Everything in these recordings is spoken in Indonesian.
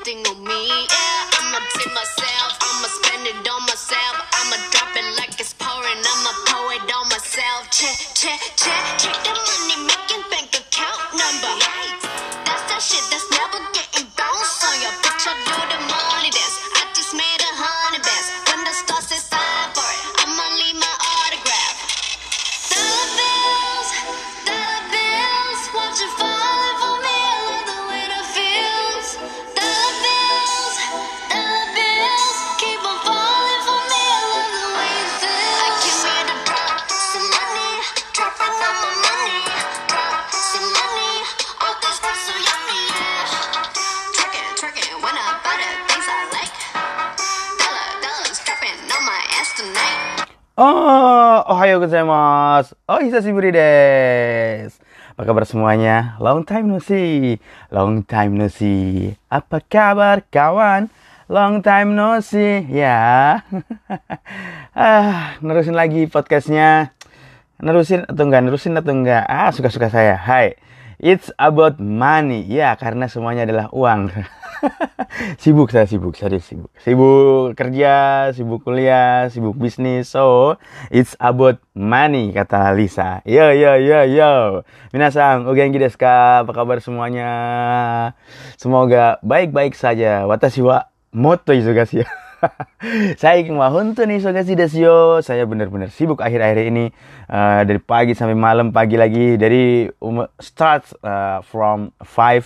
acting on me. Yeah, I'ma tip myself, I'ma spend it on myself. I'ma drop it like it's pouring, I'ma pour it on myself. Check, check, check, check the money making Oh, ohayo gozaimasu. Oh, hisashiburi desu. Apa kabar semuanya? Long time no see. Long time no see. Apa kabar kawan? Long time no see. Ya. ah, nerusin lagi podcastnya. Nerusin atau enggak? Nerusin atau enggak? Ah, suka-suka saya. Hai. It's about money. Ya, karena semuanya adalah uang. sibuk saya sibuk, serius sibuk. Sibuk kerja, sibuk kuliah, sibuk bisnis. So, it's about money kata Lisa. Yo yo yo yo. Minasang, o genki desu ka? Apa kabar semuanya? Semoga baik-baik saja. Watashi wa motto isogashi. Saya wa hontou ni isogashi desu yo. Saya benar-benar sibuk akhir-akhir ini Uh, dari pagi sampai malam, pagi lagi dari um, start uh, from 5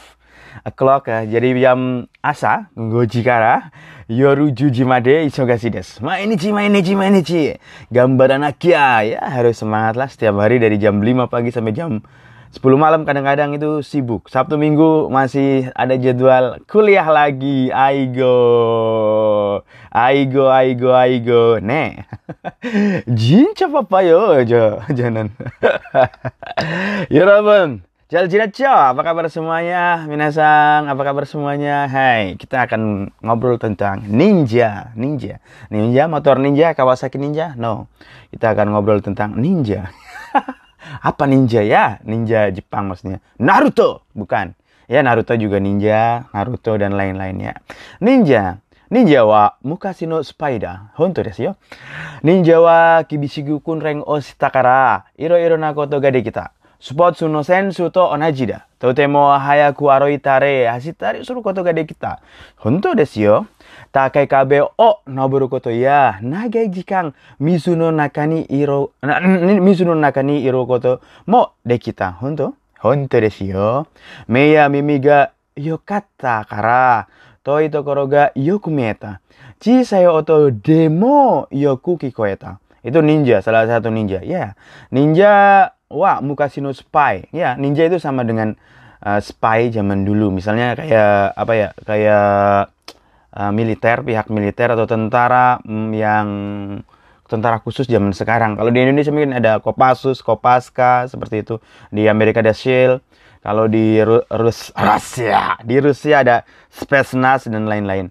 o'clock ya. Jadi jam asa, goji kara, yoru juji made isogashi desu. Mainichi, mainichi, mainichi. Gambar anak ya, ya harus semangat lah setiap hari dari jam 5 pagi sampai jam 10 malam kadang-kadang itu sibuk. Sabtu minggu masih ada jadwal kuliah lagi. Aigo. Aigo, aigo, aigo. Ne. Jincha papayo jo. Jangan. Yorobun. Ya Jaljiraccio, apa kabar semuanya? Minasang, apa kabar semuanya? Hai, kita akan ngobrol tentang ninja, ninja. Ninja, motor ninja, Kawasaki ninja? No. Kita akan ngobrol tentang ninja. Apa ninja ya? Ninja Jepang maksudnya. Naruto, bukan. Ya Naruto juga ninja, Naruto dan lain-lainnya. Ninja. Ninja wa mukashi no spider. Honto desu yo. Ninja wa kibishigu kunren o shita kara iro-iro na koto ga dekita. Spotsu no sensu to onaji da. Totemo hayaku aroitare hashitari suru koto ga dekita. Honto desu yo. Takai kabe oh, o noburu koto ya nagai jikang. Misuno nakani iro na, misuno nakani iro koto. Mo dekita honto? Honto desu yo. Meya mimi ga yokatta kara. Toi tokoro ga yoku mieta chisai oto demo yoku kikoeta. Itu ninja salah satu ninja ya. Yeah. ninja wa muka sino spy ya. Yeah, ninja itu sama dengan uh, spy zaman dulu. Misalnya kayak apa ya kayak uh, militer, pihak militer atau tentara mm, yang tentara khusus zaman sekarang. Kalau di Indonesia mungkin ada Kopassus, Kopaska seperti itu. Di Amerika ada SHIELD. Kalau di Ru- Rus Rusia, di Rusia ada Spetsnaz dan lain-lain.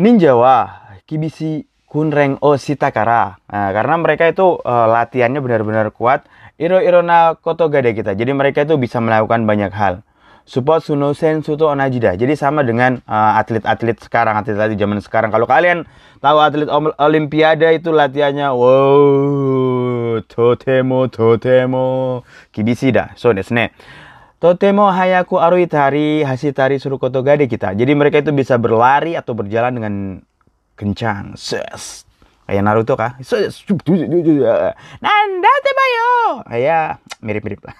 Ninja wa Kibishi Kunreng o Shitakara. Nah, karena mereka itu uh, latihannya benar-benar kuat. Iro-iro na koto gade kita. Jadi mereka itu bisa melakukan banyak hal. Support Suno Sensu to Onajida. Jadi sama dengan uh, atlet-atlet sekarang, atlet-atlet zaman sekarang. Kalau kalian tahu atlet olimpiade itu latihannya wow, totemo totemo kibisida. So desu ne. Totemo hayaku aruitari hasitari suruh koto gade kita. Jadi mereka itu bisa berlari atau berjalan dengan kencang. Ses. Kayak Naruto kah? Nanda tebayo. Ya, mirip-mirip lah.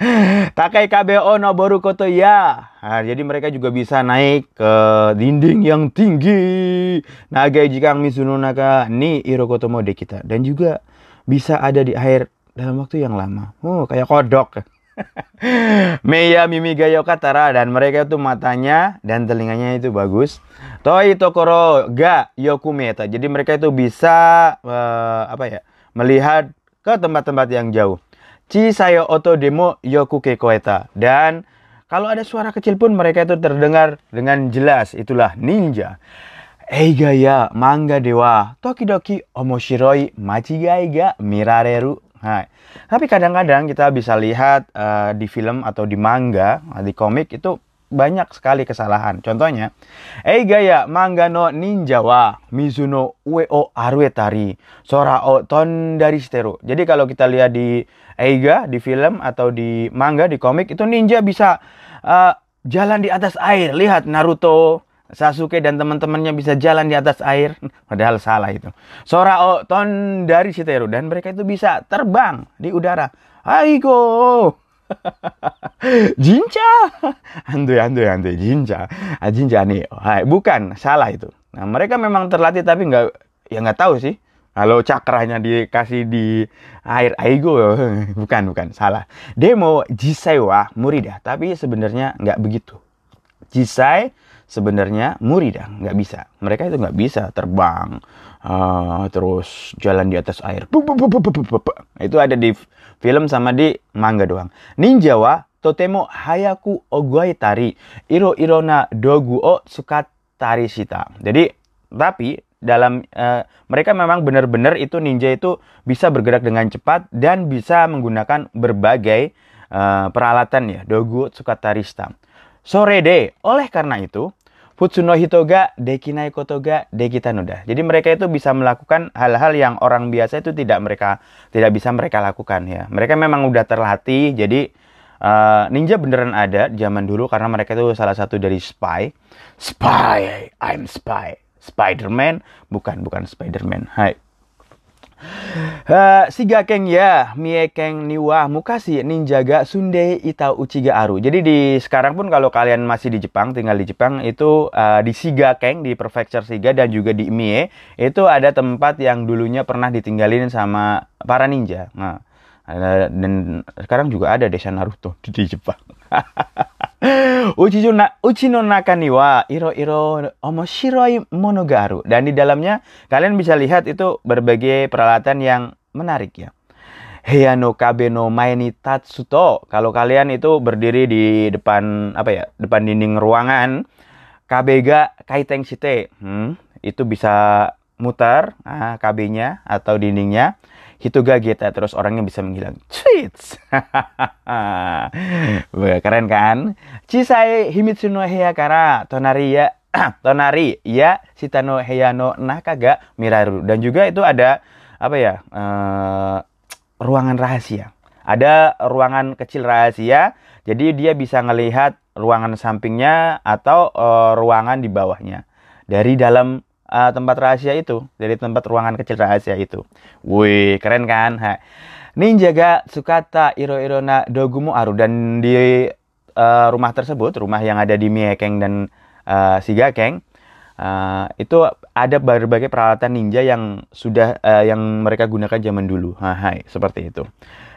Takai KBO Noboru Koto ya. Nah, jadi mereka juga bisa naik ke dinding yang tinggi. Nagai jikang Mizuno Naka ni Irokoto mode kita. Dan juga bisa ada di air dalam waktu yang lama. Oh, kayak kodok. Meya Mimi Gayo Katara dan mereka itu matanya dan telinganya itu bagus. Toi Tokoro ga Yokumeta. Jadi mereka itu bisa eh, apa ya? melihat ke tempat-tempat yang jauh. Chisayo Oto Demo Yoku Kekoeta. Dan kalau ada suara kecil pun mereka itu terdengar dengan jelas. Itulah ninja. Eiga ya manga dewa tokidoki omoshiroi machigai ga mirareru. Nah, tapi kadang-kadang kita bisa lihat eh, di film atau di manga, di komik itu banyak sekali kesalahan. Contohnya, Eiga ya manga no ninja wa Mizuno o arue tari sora o ton dari stero. Jadi kalau kita lihat di Eiga di film atau di manga di komik itu ninja bisa uh, jalan di atas air. Lihat Naruto, Sasuke dan teman-temannya bisa jalan di atas air. Padahal salah itu. Sora o ton dari Shiteru dan mereka itu bisa terbang di udara. Aigo. jinja. Andoy, andoy, andoy. Jinja. Ah, jinja nih. Hai, bukan, salah itu. Nah, mereka memang terlatih tapi nggak, ya nggak tahu sih. Kalau cakranya dikasih di air aigo, bukan, bukan, salah. Demo jisai murida, tapi sebenarnya nggak begitu. Jisai sebenarnya murida, nggak bisa. Mereka itu nggak bisa terbang, uh, terus jalan di atas air. Itu ada di film sama di manga doang. Ninja wa totemo hayaku oguai tari iro irona dogu o sukatari shita. Jadi tapi dalam uh, mereka memang benar-benar itu ninja itu bisa bergerak dengan cepat dan bisa menggunakan berbagai uh, peralatan ya dogu sukatari shita. Sore de, oleh karena itu Futsuno hitoga dekinai kotoga dekitanoda. Jadi mereka itu bisa melakukan hal-hal yang orang biasa itu tidak mereka tidak bisa mereka lakukan ya. Mereka memang udah terlatih. Jadi uh, ninja beneran ada zaman dulu karena mereka itu salah satu dari spy. Spy, I'm spy. Spider-Man bukan bukan Spider-Man. Hai. Uh, siga keng ya, mie keng niwa mukasi ninjaga sunde ita uchiga aru. Jadi di sekarang pun kalau kalian masih di Jepang, tinggal di Jepang itu uh, di Siga Keng di Prefecture Siga dan juga di Mie itu ada tempat yang dulunya pernah ditinggalin sama para ninja. Nah, dan sekarang juga ada desa Naruto di, di Jepang. Uchi, na, uchi no naka ni wa iro iro omoshiroi mono ga aru. Dan di dalamnya kalian bisa lihat itu berbagai peralatan yang menarik ya. Heya no kabe no tatsuto. Kalau kalian itu berdiri di depan apa ya? Depan dinding ruangan, kabe ga kaiteng shite. Hmm, itu bisa muter nah, KB-nya atau dindingnya Hitoga Geta terus orangnya bisa menghilang. Tweets. Keren kan? Chisai Himitsu no Heya kara Tonari ya Tonari ya Shitano Heya no Nakaga Miraru dan juga itu ada apa ya? Uh, ruangan rahasia. Ada ruangan kecil rahasia. Jadi dia bisa ngelihat ruangan sampingnya atau uh, ruangan di bawahnya dari dalam uh, tempat rahasia itu, dari tempat ruangan kecil rahasia itu. Wih, keren kan? Ha. Ninja ga sukata iro irona dogumu aru dan di uh, rumah tersebut, rumah yang ada di Miekeng dan uh, Sigakeng, uh, itu ada berbagai peralatan ninja yang sudah uh, yang mereka gunakan zaman dulu. Hai, seperti itu.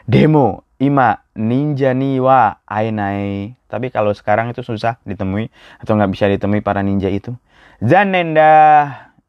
Demo ima ninja niwa ainai. Tapi kalau sekarang itu susah ditemui atau nggak bisa ditemui para ninja itu. Zanenda.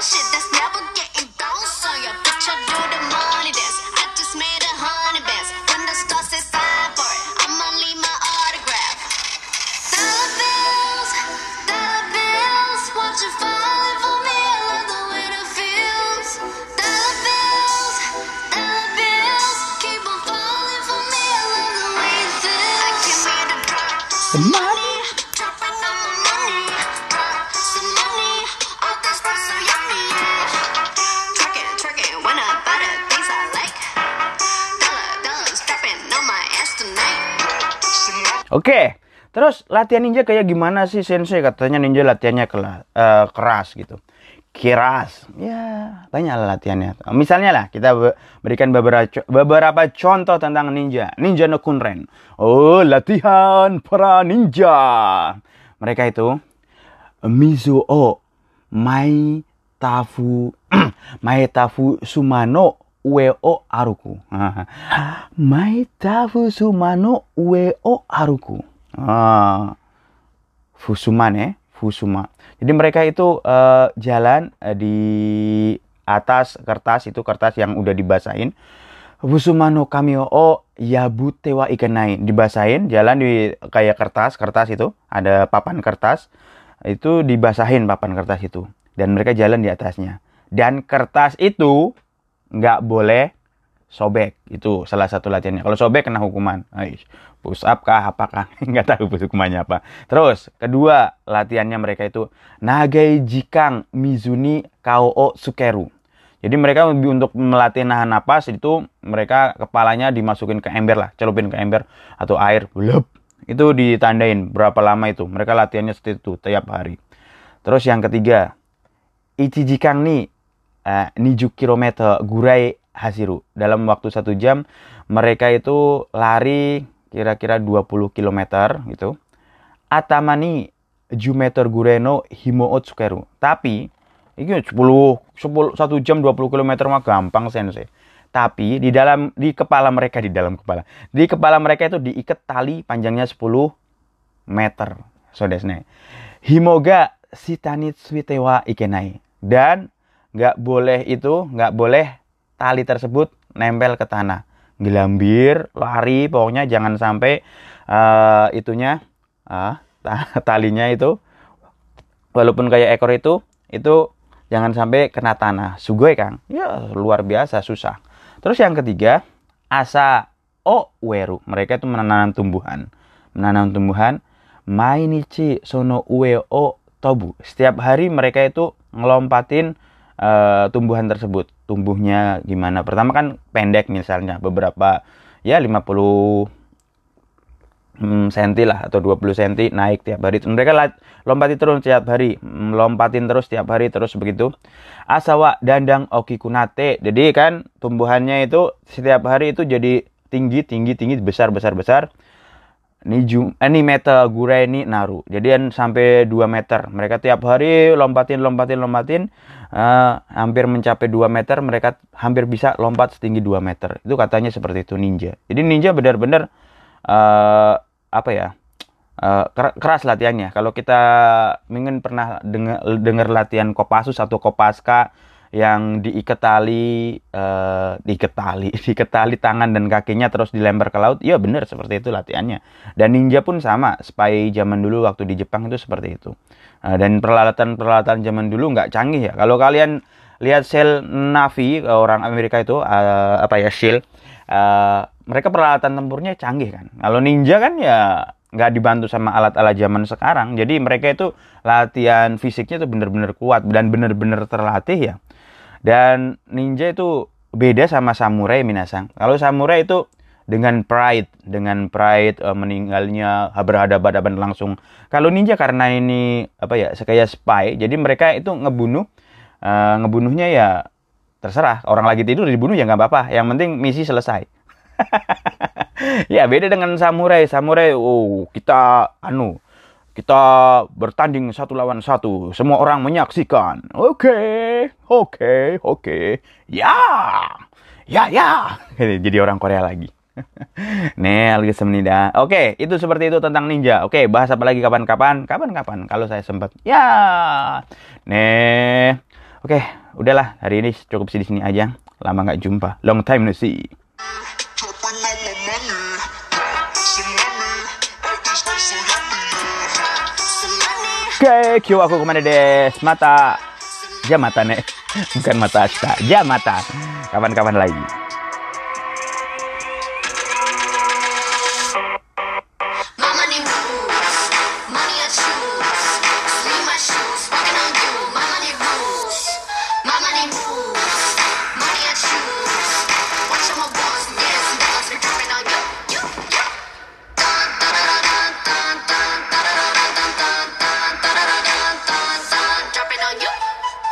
That shit that's never getting. Bitch, I do the money dance. I just made a hundred bands. When the stars say sign for it, I'ma leave my autograph. Dollar bills, dollar bills, watch it falling for me. I love the way it feels. Dollar bills, dollar bills, keep on falling for me. I love the way it feels. I to drop Oke, terus latihan ninja kayak gimana sih sensei? Katanya ninja latihannya kela- eh, keras gitu. Keras, ya banyak latihannya. Misalnya lah kita be- berikan beberapa co- beberapa contoh tentang ninja. Ninja no Kunren. Oh, latihan para ninja. Mereka itu Mizu o Mai Tafu Mai Tafu Sumano Ue o Aruku. Mai Tafu Sumano Ue o Aruku. Ah. Fusumane, Fusuma. Jadi mereka itu eh, jalan eh, di atas kertas itu kertas yang udah dibasahin. Fusuma no kamio o yabute wa ikenai. Dibasahin, jalan di kayak kertas, kertas itu ada papan kertas. Itu dibasahin papan kertas itu dan mereka jalan di atasnya. Dan kertas itu nggak boleh sobek. Itu salah satu latihannya. Kalau sobek kena hukuman. Push up kah apakah nggak tahu hukumannya apa. Terus kedua latihannya mereka itu nagai jikang mizuni kao sukeru. Jadi mereka untuk melatih nahan napas itu mereka kepalanya dimasukin ke ember lah, celupin ke ember atau air, blub. Itu ditandain berapa lama itu. Mereka latihannya seperti itu tiap hari. Terus yang ketiga, ichijikang ni uh, niju kilometer gurai hasiru. Dalam waktu satu jam mereka itu lari kira-kira 20 km gitu. Atamani jumeter gureno himo otsukeru. Tapi ini 10 10 1 jam 20 km mah gampang sensei. Tapi di dalam di kepala mereka di dalam kepala. Di kepala mereka itu diikat tali panjangnya 10 meter. So desne. Himoga sitanit switewa ikenai. Dan nggak boleh itu, nggak boleh tali tersebut nempel ke tanah. Gelambir, lari, pokoknya jangan sampai uh, itunya uh, talinya itu walaupun kayak ekor itu itu jangan sampai kena tanah. Sugoi Kang. Ya luar biasa susah. Terus yang ketiga, asa o weru. Mereka itu menanam tumbuhan. Menanam tumbuhan mainichi sono ue o tobu. Setiap hari mereka itu ngelompatin uh, tumbuhan tersebut. Tumbuhnya gimana? Pertama kan pendek misalnya, beberapa ya 50 hmm, senti lah atau 20 senti naik tiap hari. Mereka lompati terus tiap hari, lompatin terus tiap hari terus begitu. Asawa dandang okikunate. Jadi kan tumbuhannya itu setiap hari itu jadi tinggi tinggi tinggi besar besar besar. Niju, eh, ini meter gure ini naru. Jadi sampai 2 meter. Mereka tiap hari lompatin, lompatin, lompatin. Uh, hampir mencapai 2 meter. Mereka hampir bisa lompat setinggi 2 meter. Itu katanya seperti itu ninja. Jadi ninja benar-benar uh, apa ya uh, keras latihannya. Kalau kita ingin pernah dengar, dengar latihan Kopassus atau Kopaska yang diikat tali, uh, diikat tali, diikat tali tangan dan kakinya terus dilempar ke laut, iya benar seperti itu latihannya. Dan ninja pun sama, spy zaman dulu waktu di Jepang itu seperti itu. Uh, dan peralatan-peralatan zaman dulu nggak canggih ya. Kalau kalian lihat sel Navy orang Amerika itu uh, apa ya shield uh, mereka peralatan tempurnya canggih kan. Kalau ninja kan ya nggak dibantu sama alat-alat zaman sekarang. Jadi mereka itu latihan fisiknya tuh bener-bener kuat dan bener-bener terlatih ya. Dan ninja itu beda sama samurai minasang. Kalau samurai itu dengan pride, dengan pride uh, meninggalnya berhadapan-hadapan langsung. Kalau ninja karena ini apa ya, kayak spy, jadi mereka itu ngebunuh, uh, ngebunuhnya ya terserah. Orang lagi tidur dibunuh ya nggak apa-apa. Yang penting misi selesai. ya beda dengan samurai. Samurai, oh kita anu kita bertanding satu lawan satu. Semua orang menyaksikan. Oke, okay, oke, okay, oke. Okay. Ya, ya, ya. Jadi orang Korea lagi. Nih, lagi. Oke, itu seperti itu tentang ninja. Oke, bahas apa lagi kapan-kapan? Kapan-kapan kalau saya sempat. Ya. Nih. Oke, udahlah. Hari ini cukup sih di sini aja. Lama nggak jumpa. Long time no see. Oke, kyo aku ke mana des? Mata, jamata nih, bukan mata asta, jamata. Kapan-kapan lagi.